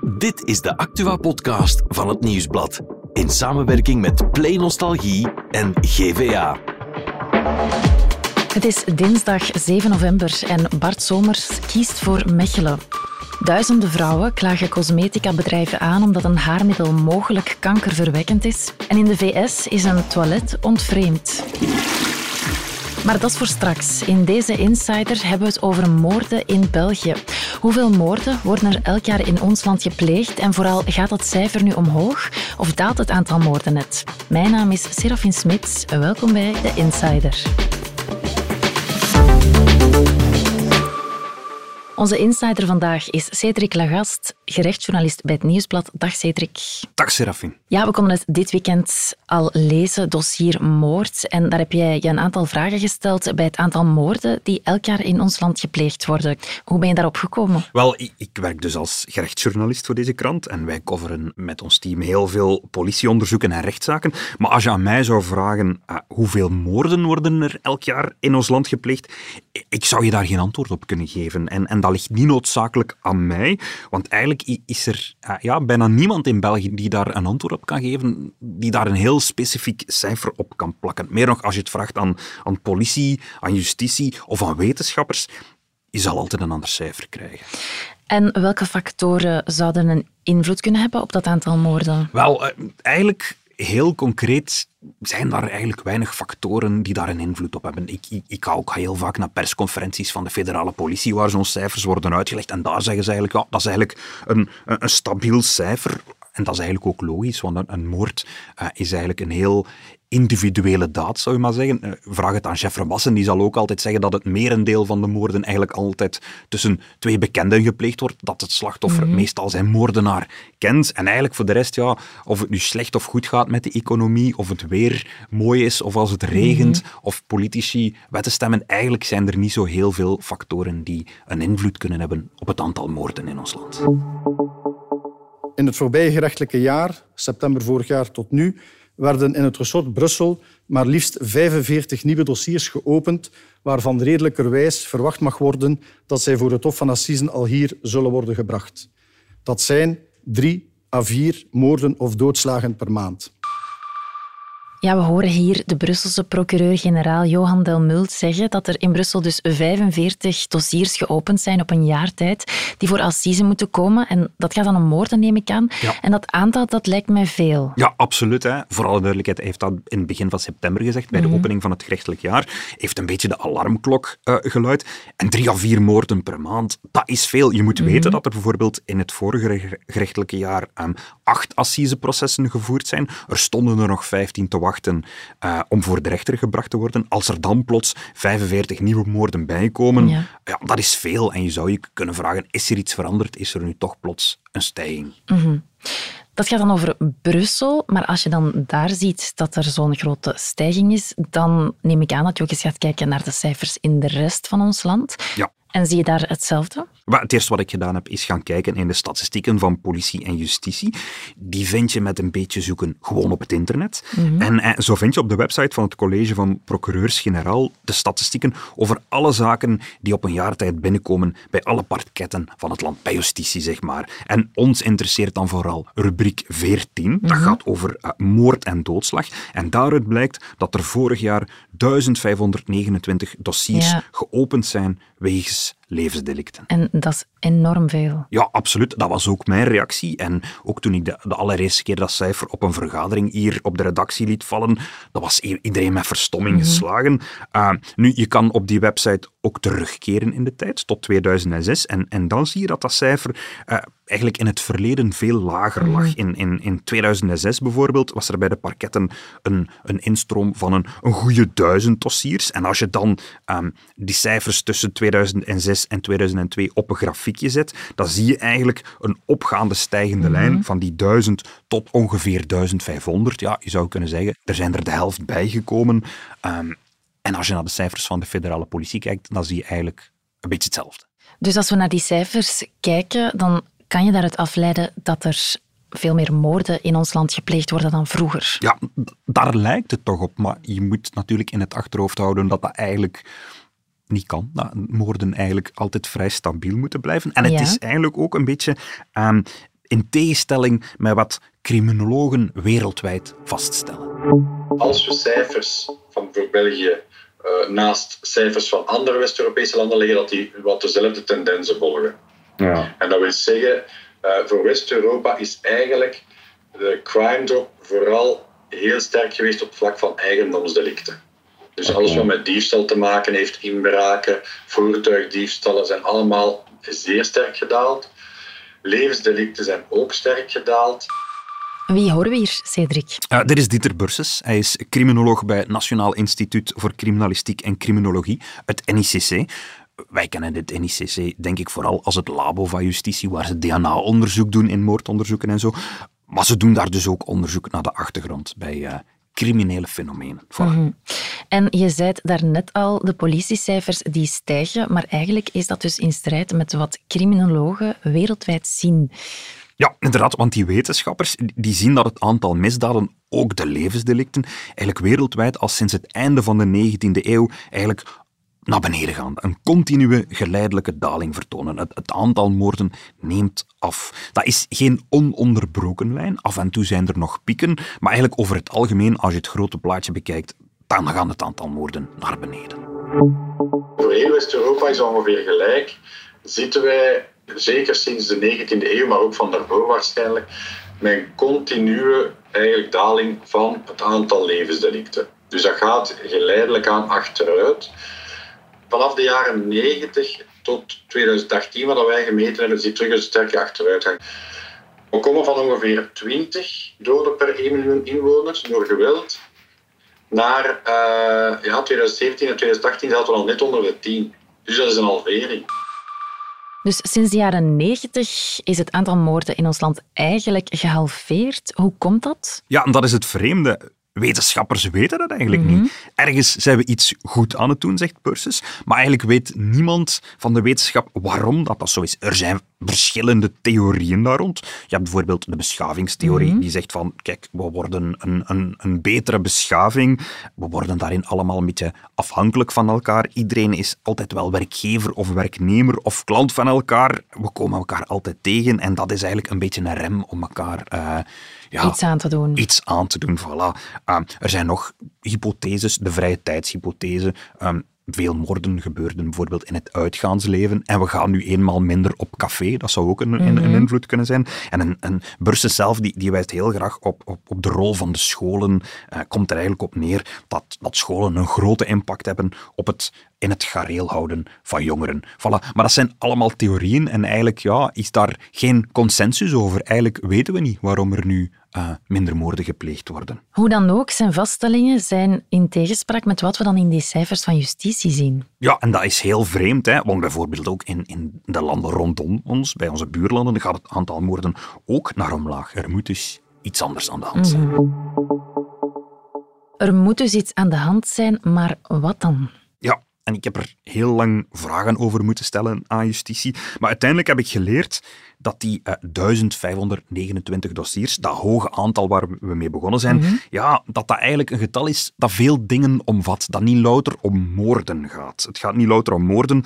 Dit is de Actua-podcast van het Nieuwsblad. In samenwerking met Play Nostalgie en GVA. Het is dinsdag 7 november en Bart Somers kiest voor Mechelen. Duizenden vrouwen klagen cosmetica-bedrijven aan omdat een haarmiddel mogelijk kankerverwekkend is. En in de VS is een toilet ontvreemd. Maar dat is voor straks. In deze Insider hebben we het over moorden in België. Hoeveel moorden worden er elk jaar in ons land gepleegd? En vooral, gaat dat cijfer nu omhoog of daalt het aantal moorden net? Mijn naam is Serafin Smits. Welkom bij de Insider. Onze insider vandaag is Cedric Lagast, gerechtsjournalist bij het Nieuwsblad. Dag Cedric. Dag Serafin. Ja, we konden het dit weekend al lezen, dossier moord. En daar heb jij je een aantal vragen gesteld bij het aantal moorden die elk jaar in ons land gepleegd worden. Hoe ben je daarop gekomen? Wel, ik, werk dus als gerechtsjournalist voor deze krant en wij coveren met ons team heel veel politieonderzoeken en rechtszaken. Maar als je aan mij zou vragen uh, hoeveel moorden worden er elk jaar in ons land gepleegd, ik zou je daar geen antwoord op kunnen geven. En, en dat ligt niet noodzakelijk aan mij, want eigenlijk is er uh, ja, bijna niemand in België die daar een antwoord op kan geven, die daar een heel specifiek cijfer op kan plakken. Meer nog als je het vraagt aan, aan politie, aan justitie of aan wetenschappers, je zal altijd een ander cijfer krijgen. En welke factoren zouden een invloed kunnen hebben op dat aantal moorden? Wel, uh, eigenlijk heel concreet zijn daar eigenlijk weinig factoren die daar een invloed op hebben. Ik, ik, ik ga ook heel vaak naar persconferenties van de federale politie waar zo'n cijfers worden uitgelegd en daar zeggen ze eigenlijk, ja, dat is eigenlijk een, een stabiel cijfer. En dat is eigenlijk ook logisch, want een, een moord uh, is eigenlijk een heel individuele daad, zou je maar zeggen. Vraag het aan chef Rebassen, die zal ook altijd zeggen dat het merendeel van de moorden eigenlijk altijd tussen twee bekenden gepleegd wordt, dat het slachtoffer mm-hmm. meestal zijn moordenaar kent. En eigenlijk voor de rest, ja, of het nu slecht of goed gaat met de economie, of het weer mooi is, of als het regent, mm-hmm. of politici wetten stemmen, eigenlijk zijn er niet zo heel veel factoren die een invloed kunnen hebben op het aantal moorden in ons land. In het voorbije gerechtelijke jaar, september vorig jaar tot nu, werden in het resort Brussel maar liefst 45 nieuwe dossiers geopend, waarvan redelijkerwijs verwacht mag worden dat zij voor het Hof van Assisen al hier zullen worden gebracht. Dat zijn drie à vier moorden of doodslagen per maand. Ja, we horen hier de Brusselse procureur-generaal Johan Delmult zeggen dat er in Brussel dus 45 dossiers geopend zijn op een jaar tijd die voor assise moeten komen. En dat gaat dan om moorden, neem ik aan. Ja. En dat aantal, dat lijkt mij veel. Ja, absoluut. Hè. Voor alle duidelijkheid, hij heeft dat in het begin van september gezegd, bij de mm-hmm. opening van het gerechtelijk jaar. heeft een beetje de alarmklok uh, geluid. En drie à vier moorden per maand, dat is veel. Je moet mm-hmm. weten dat er bijvoorbeeld in het vorige gerechtelijke jaar um, acht assiseprocessen gevoerd zijn. Er stonden er nog 15 te wachten uh, om voor de rechter gebracht te worden. Als er dan plots 45 nieuwe moorden bijkomen, ja. ja. dat is veel. En je zou je kunnen vragen, is er iets veranderd? Is er nu toch plots een stijging? Mm-hmm. Dat gaat dan over Brussel, maar als je dan daar ziet dat er zo'n grote stijging is, dan neem ik aan dat je ook eens gaat kijken naar de cijfers in de rest van ons land. Ja. En zie je daar hetzelfde? Het eerste wat ik gedaan heb, is gaan kijken in de statistieken van politie en justitie. Die vind je met een beetje zoeken gewoon op het internet. Mm-hmm. en, en, zo vind je op de website van het college van procureurs-generaal de statistieken over alle zaken die op een jaar tijd binnenkomen bij alle parketten van het land, bij justitie zeg maar. En ons interesseert dan vooral rubriek 14. Mm-hmm. Dat gaat over uh, moord en doodslag. En daaruit blijkt dat er vorig jaar 1529 dossiers ja. geopend zijn wegens levensdelicten. En dat is enorm veel. Ja, absoluut. Dat was ook mijn reactie. En ook toen ik de, de allereerste keer dat cijfer op een vergadering hier op de redactie liet vallen, dat was iedereen met verstomming mm-hmm. geslagen. Uh, nu, je kan op die website ook terugkeren in de tijd, tot 2006. En, en dan zie je dat dat cijfer uh, eigenlijk in het verleden veel lager lag. Mm-hmm. In, in, in 2006 bijvoorbeeld was er bij de parketten een, een instroom van een, een goede duizend dossiers. En als je dan um, die cijfers tussen 2006 en 2002 op een grafiekje zet, dan zie je eigenlijk een opgaande stijgende mm-hmm. lijn van die 1000 tot ongeveer 1500. Ja, je zou kunnen zeggen, er zijn er de helft bijgekomen. Um, en als je naar de cijfers van de federale politie kijkt, dan zie je eigenlijk een beetje hetzelfde. Dus als we naar die cijfers kijken, dan kan je daaruit afleiden dat er veel meer moorden in ons land gepleegd worden dan vroeger. Ja, daar lijkt het toch op. Maar je moet natuurlijk in het achterhoofd houden dat dat eigenlijk niet kan. Dat moorden eigenlijk altijd vrij stabiel moeten blijven. En het ja. is eigenlijk ook een beetje... Um, in tegenstelling met wat criminologen wereldwijd vaststellen. Als we cijfers van voor België uh, naast cijfers van andere West-Europese landen leggen, dat die wat dezelfde tendensen volgen. Ja. En dat wil zeggen, uh, voor West-Europa is eigenlijk de crime drop vooral heel sterk geweest op het vlak van eigendomsdelicten. Dus alles wat met diefstal te maken heeft, inbraken, voertuigdiefstallen, zijn allemaal zeer sterk gedaald. Levensdelicten zijn ook sterk gedaald. Wie horen we hier, Cedric? Uh, dit is Dieter Burses. Hij is criminoloog bij het Nationaal Instituut voor Criminalistiek en Criminologie, het NICC. Wij kennen dit NICC, denk ik, vooral als het labo van justitie, waar ze DNA-onderzoek doen in moordonderzoeken en zo. Maar ze doen daar dus ook onderzoek naar de achtergrond bij uh, criminele fenomenen. Mhm. En je zei daarnet al, de politiecijfers die stijgen, maar eigenlijk is dat dus in strijd met wat criminologen wereldwijd zien. Ja, inderdaad, want die wetenschappers die zien dat het aantal misdaden, ook de levensdelicten, eigenlijk wereldwijd al sinds het einde van de 19e eeuw eigenlijk naar beneden gaan. Een continue geleidelijke daling vertonen. Het, aantal moorden neemt af. Dat is geen ononderbroken lijn. Af en toe zijn er nog pieken. Maar eigenlijk over het algemeen, als je het grote plaatje bekijkt, dan gaat het aantal moorden naar beneden. Voor heel West-Europa is ongeveer gelijk. Zitten wij, zeker sinds de 19e eeuw, maar ook van daarvoor waarschijnlijk, met een continue eigenlijk daling van het aantal levensdelicten. Dus dat gaat geleidelijk aan achteruit vanaf de jaren 90 tot 2018, wat wij gemeten hebben, zie je terug een sterke achteruitgang. We komen van ongeveer 20 doden per 1 miljoen inwoners door geweld naar uh, ja, 2017 en 2018 zaten we al net onder de 10. Dus dat is een halvering. Dus sinds de jaren 90 is het aantal moorden in ons land eigenlijk gehalveerd. Hoe komt dat? Ja, en dat is het vreemde wetenschappers weten dat eigenlijk niet. Mhm. Ergens zijn we iets goed aan het doen, zegt Persis, maar eigenlijk weet niemand van de wetenschap waarom dat, dat zo is. Er zijn verschillende theorieën daar rond. Je hebt bijvoorbeeld de beschavingstheorie, mhm. die zegt van, kijk, we worden een, een, een betere beschaving, we worden daarin allemaal een beetje afhankelijk van elkaar. Iedereen is altijd wel werkgever of werknemer of klant van elkaar. We komen elkaar altijd tegen en dat is eigenlijk een beetje een rem om elkaar... Uh, ja, iets aan te doen. Iets aan te doen, voilà. Ehm, er zijn nog hypotheses, de vrije tijdshypothese. Ehm, veel moorden gebeurden bijvoorbeeld in het uitgaansleven. En we gaan nu eenmaal minder op café. Dat zou ook een, een, een mhm. invloed kunnen zijn. En een, een Bursen zelf die, die wijst heel graag op, op, op de rol van de scholen. Uh, komt er eigenlijk op neer dat, dat scholen een grote impact hebben op het in het gareel houden van jongeren. Voilà. Maar dat zijn allemaal theorieën en eigenlijk ja, is daar geen consensus over. Eigenlijk weten we niet waarom er nu uh, minder moorden gepleegd worden. Hoe dan ook, zijn vaststellingen zijn in tegenspraak met wat we dan in die cijfers van justitie zien. Ja, en dat is heel vreemd, hè? want bijvoorbeeld ook in, in de landen rondom ons, bij onze buurlanden, gaat het aantal moorden ook naar omlaag. Er moet dus iets anders aan de hand zijn. Mhm. Er moet dus iets aan de hand zijn, maar wat dan? En ik heb er heel lang vragen over moeten stellen aan justitie. Maar uiteindelijk heb ik geleerd dat die uh, eh, 1529 dossiers, dat hoge aantal waar we mee begonnen zijn, mhm. ja, dat dat eigenlijk een getal is dat veel dingen omvat. Dat niet louter om moorden gaat. Het gaat niet louter om moorden.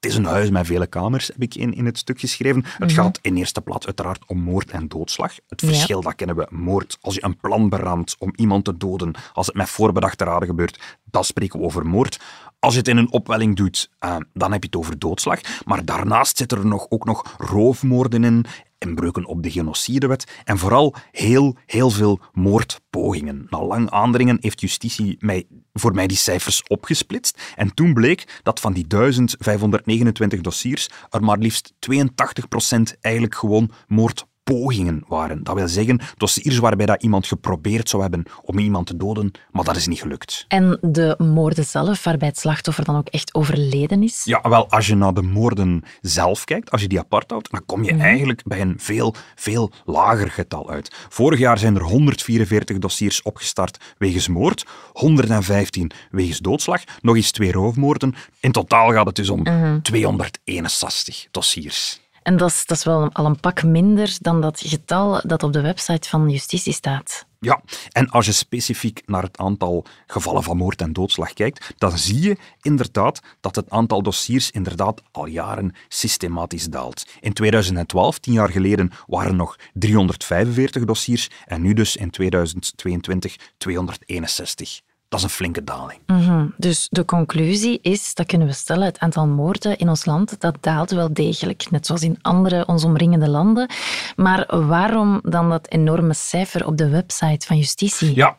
Het is een huis met vele kamers, heb ik in, in het stuk geschreven. Het mhm. gaat in eerste plaats uiteraard om moord en doodslag. Het verschil, dat kennen we. Moord, als je een plan beraamt om iemand te doden, als het met voorbedachte raden gebeurt, dan spreken we over moord. Als je het in een opwelling doet, uh, dan heb je het over doodslag. Maar daarnaast zitten er nog, ook nog roofmoorden in, inbreuken op de genocidewet en vooral heel, heel veel moordpogingen. Na lang aandringen heeft justitie mij, voor mij die cijfers opgesplitst. En toen bleek dat van die 1529 dossiers er maar liefst 82% eigenlijk gewoon moord pogingen waren. Dat wil zeggen, dossiers waarbij dat iemand geprobeerd zou hebben om iemand te doden, maar dat is niet gelukt. En de moorden zelf, waarbij het slachtoffer dan ook echt overleden is? Ja, wel, als je naar de moorden zelf kijkt, als je die apart houdt, dan kom je mhm. eigenlijk bij een veel, veel lager getal uit. Vorig jaar zijn er 144 dossiers opgestart wegens moord, 115 wegens doodslag, nog eens twee roofmoorden. In totaal gaat het dus om 261 mhm. dossiers. En dat is, dat wel al een pak minder dan dat getal dat op de website van justitie staat. Ja, en als je specifiek naar het aantal gevallen van moord en doodslag kijkt, dan zie je inderdaad dat het aantal dossiers inderdaad al jaren systematisch daalt. In 2012, tien jaar geleden, waren er nog 345 dossiers en nu dus in 2022 261. Dat is een flinke daling. Mhm. Dus de conclusie is, dat kunnen we stellen, het aantal moorden in ons land, dat daalt wel degelijk, net zoals in andere ons omringende landen. Maar waarom dan dat enorme cijfer op de website van justitie? Ja,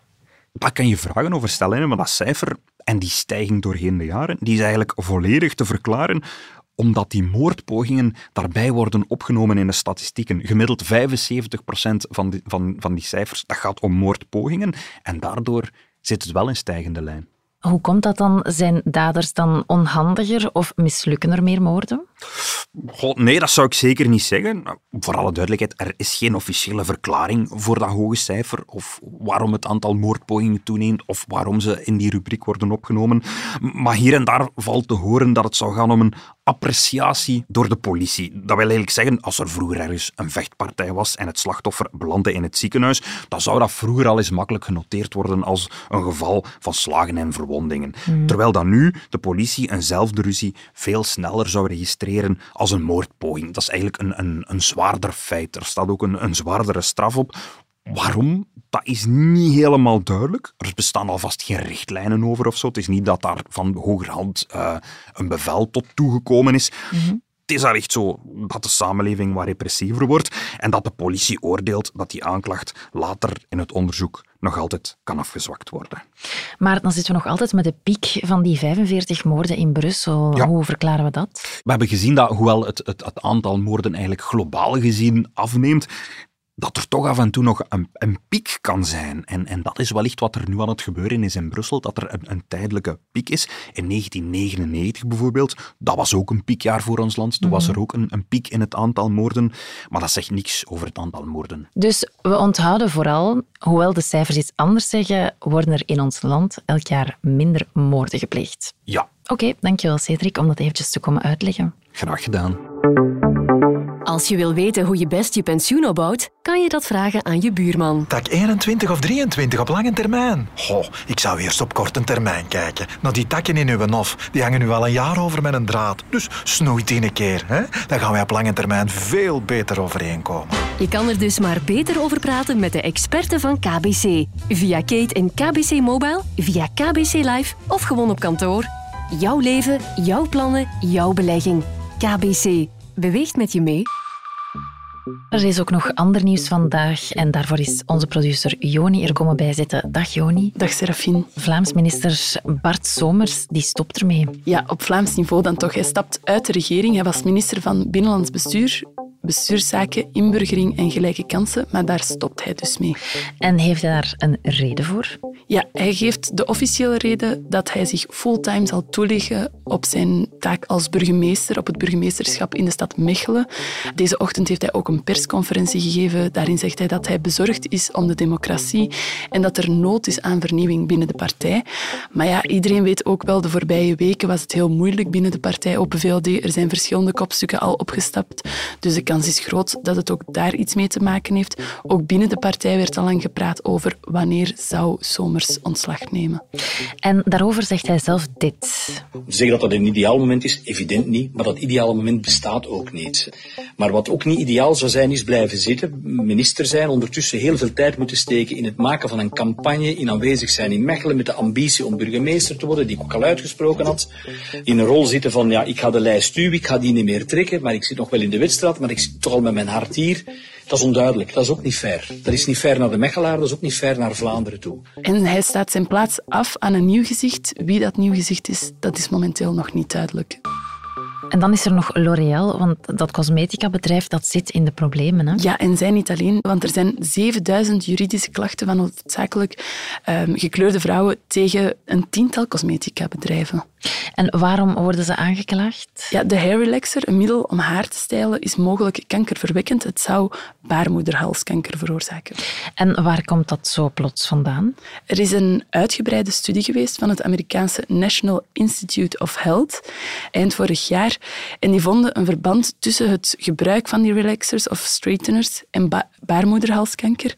daar kan je vragen over stellen, maar dat cijfer en die stijging doorheen de jaren, die is eigenlijk volledig te verklaren omdat die moordpogingen daarbij worden opgenomen in de statistieken. Gemiddeld 75% van die, van, van die cijfers, dat gaat om moordpogingen. En daardoor zit het wel in stijgende lijn. Hoe komt dat dan? Zijn daders dan onhandiger of mislukken er meer moorden? God, nee, dat zou ik zeker niet zeggen. Voor alle duidelijkheid, er is geen officiële verklaring voor dat hoge cijfer of waarom het aantal moordpogingen toeneemt of waarom ze in die rubriek worden opgenomen. Maar hier en daar valt te horen dat het zou gaan om een appreciatie door de politie. Dat wil eigenlijk zeggen, als er vroeger ergens een vechtpartij was en het slachtoffer belandde in het ziekenhuis, dan zou dat vroeger al eens makkelijk genoteerd worden als een geval van slagen en verwondingen. Terwijl dan nu de politie eenzelfde ruzie veel sneller zou registreren als een moordpoging. Dat is eigenlijk een, een, een zwaarder feit. Er staat ook een, een zwaardere straf op. Waarom? Dat is niet helemaal duidelijk. Er bestaan alvast geen richtlijnen over of zo. Het is niet dat daar van hogerhand uh, een bevel tot toegekomen is. Het is al echt zo dat de samenleving wat repressiever wordt en dat de politie oordeelt dat die aanklacht later in het onderzoek nog altijd kan afgezwakt worden. Maar dan zitten we nog altijd met de piek van die 45 moorden in Brussel. Ja. Hoe verklaren we dat? We hebben gezien dat, hoewel het, het, het aantal moorden eigenlijk globaal gezien afneemt, dat er toch af en toe nog een, een piek kan zijn. En, en dat is wellicht wat er nu aan het gebeuren is in Brussel, dat er een, een tijdelijke piek is. In 1999 bijvoorbeeld, dat was ook een piekjaar voor ons land. Toen was er ook een, een piek in het aantal moorden, maar dat zegt niks over het aantal moorden. Dus we onthouden vooral, hoewel de cijfers iets anders zeggen, worden er in ons land elk jaar minder moorden gepleegd. Ja, Oké, dankjewel Cedric om dat eventjes te komen uitleggen. graag gedaan. Als je wil weten hoe je best je pensioen opbouwt, kan je dat vragen aan je buurman. Tak 21 of 23 op lange termijn? Goh, ik zou eerst op korte termijn kijken. Nou, die takken in uw nof, die hangen nu al een jaar over met een draad. Dus snoeit die een keer, hè? Dan gaan wij op lange termijn veel beter overeenkomen. Je kan er dus maar beter over praten met de experten van KBC. Via Kate en KBC Mobile, via KBC Live of gewoon op kantoor. Jouw leven, jouw plannen, jouw belegging. KBC. Beweegt met je mee. Er is ook nog ander nieuws vandaag en daarvoor is onze producer Joni er komen bijzitten. Dag Joni. Dag Serafine. Vlaams minister Bart Somers die stopt ermee. Ja, op Vlaams niveau dan toch. Hij stapt uit de regering. Hij was minister van Binnenlands Bestuur, Bestuurszaken, Inburgering en Gelijke Kansen, maar daar stopt hij dus mee. En heeft hij daar een reden voor? Ja, hij geeft de officiële reden dat hij zich fulltime zal toeleggen op zijn taak als burgemeester, op het burgemeesterschap in de stad Mechelen. Deze ochtend heeft hij ook een persconferentie gegeven. Daarin zegt hij dat hij bezorgd is om de democratie en dat er nood is aan vernieuwing binnen de partij. Maar ja, iedereen weet ook wel, de voorbije weken was het heel moeilijk binnen de partij Open VLD. Er zijn verschillende kopstukken al opgestapt. Dus de kans is groot dat het ook daar iets mee te maken heeft. Ook binnen de partij werd al lang gepraat over wanneer zou Somers ontslag nemen. En daarover zegt hij zelf dit. Zeggen dat dat een ideaal moment is, evident niet, maar dat ideale moment bestaat ook niet. Maar wat ook niet ideaal zou zijn, is blijven zitten, minister zijn, ondertussen heel veel tijd moeten steken in het maken van een campagne, in aanwezig zijn in Mechelen met de ambitie om burgemeester te worden, die ik ook al uitgesproken had. In een rol zitten van, ja, ik ga de lijst stuwen, ik ga die niet meer trekken, maar ik zit nog wel in de wedstrijd, maar ik zit toch al met mijn hart hier. Dat is onduidelijk, dat is ook niet fair. Dat is niet fair naar de Mechelaar, dat is ook niet fair naar Vlaanderen toe. En hij staat zijn plaats af aan een nieuw gezicht. Wie dat nieuw gezicht is, dat is momenteel nog niet duidelijk. En dan is er nog L'Oréal, want dat cosmetica-bedrijf dat zit in de problemen. Hè? Ja, en zij niet alleen, want er zijn 7000 juridische klachten van hoofdzakelijk um, gekleurde vrouwen tegen een tiental cosmetica-bedrijven. En waarom worden ze aangeklaagd? Ja, de hair relaxer, een middel om haar te stijlen, is mogelijk kankerverwekkend. Het zou baarmoederhalskanker veroorzaken. En waar komt dat zo plots vandaan? Er is een uitgebreide studie geweest van het Amerikaanse National Institute of Health eind vorig jaar. En die vonden een verband tussen het gebruik van die relaxers of straighteners en baarmoederhalskanker.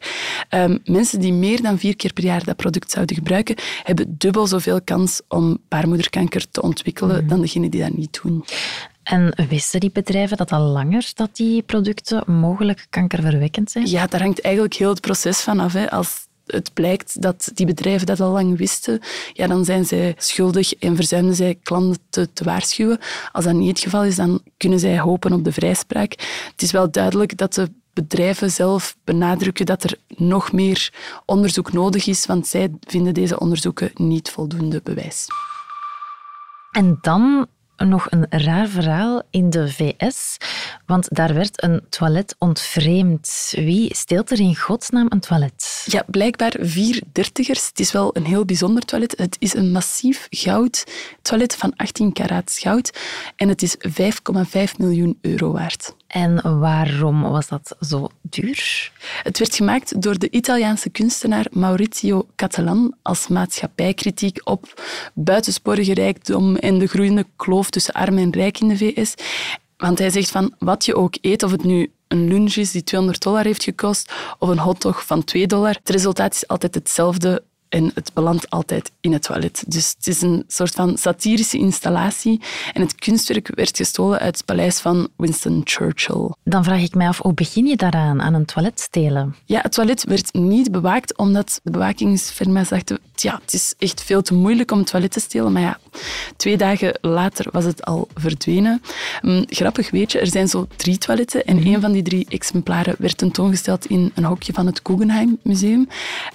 Um, mensen die meer dan vier keer per jaar dat product zouden gebruiken, hebben dubbel zoveel kans om baarmoederkanker te ontwikkelen mhm. dan degenen die dat niet doen. En wisten die bedrijven dat al langer, dat die producten mogelijk kankerverwekkend zijn? Ja, daar hangt eigenlijk heel het proces van af. Hè. Als het blijkt dat die bedrijven dat al lang wisten, ja, dan zijn zij schuldig en verzuimden zij klanten te, te, waarschuwen. Als dat niet het geval is, dan kunnen zij hopen op de vrijspraak. Het is wel duidelijk dat de bedrijven zelf benadrukken dat er nog meer onderzoek nodig is, want zij vinden deze onderzoeken niet voldoende bewijs. En dan nog een raar verhaal in de VS, want daar werd een toilet ontvreemd. Wie steelt er in godsnaam een toilet? Ja, blijkbaar vier dertigers. Het is wel een heel bijzonder toilet. Het is een massief goud toilet van 18 karaats goud en het is 5,5 miljoen euro waard. En waarom was dat zo duur? Het werd gemaakt door de Italiaanse kunstenaar Maurizio Catalan als maatschappijkritiek op buitensporige rijkdom en de groeiende kloof tussen arm en rijk in de VS. Want hij zegt van wat je ook eet, of het nu een lunch is die 200 dollar heeft gekost of een hotdog van 2 dollar, het resultaat is altijd hetzelfde en het belandt altijd in het toilet. Dus het is een soort van satirische installatie. En het kunstwerk werd gestolen uit het paleis van Winston Churchill. Dan vraag ik mij af, hoe begin je daaraan, aan een toilet stelen? Ja, het toilet werd niet bewaakt, omdat de bewakingsfirma dachten, ja, het is echt veel te moeilijk om het toilet te stelen. Maar ja, twee dagen later was het al verdwenen. Um, grappig weet je, er zijn zo drie toiletten en een van die drie exemplaren werd tentoongesteld in een hokje van het Guggenheim Museum.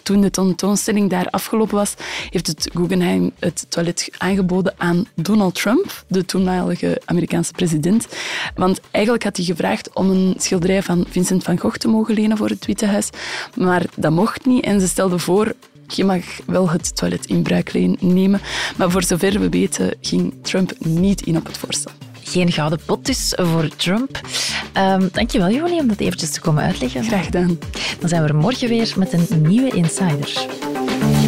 Toen de tentoonstelling daar afgelopen was, heeft het Guggenheim het toilet aangeboden aan Donald Trump, de toenmalige Amerikaanse president. Want eigenlijk had hij gevraagd om een schilderij van Vincent van Gogh te mogen lenen voor het Witte Huis. Maar dat mocht niet en ze stelden voor je mag wel het toilet in bruik nemen. Maar voor zover we weten ging Trump niet in op het voorstel. Geen gouden pot dus voor Trump. Um, dankjewel, Jolie, om dat eventjes te komen uitleggen. Graag gedaan. Dan zijn we er morgen weer met een nieuwe Insider.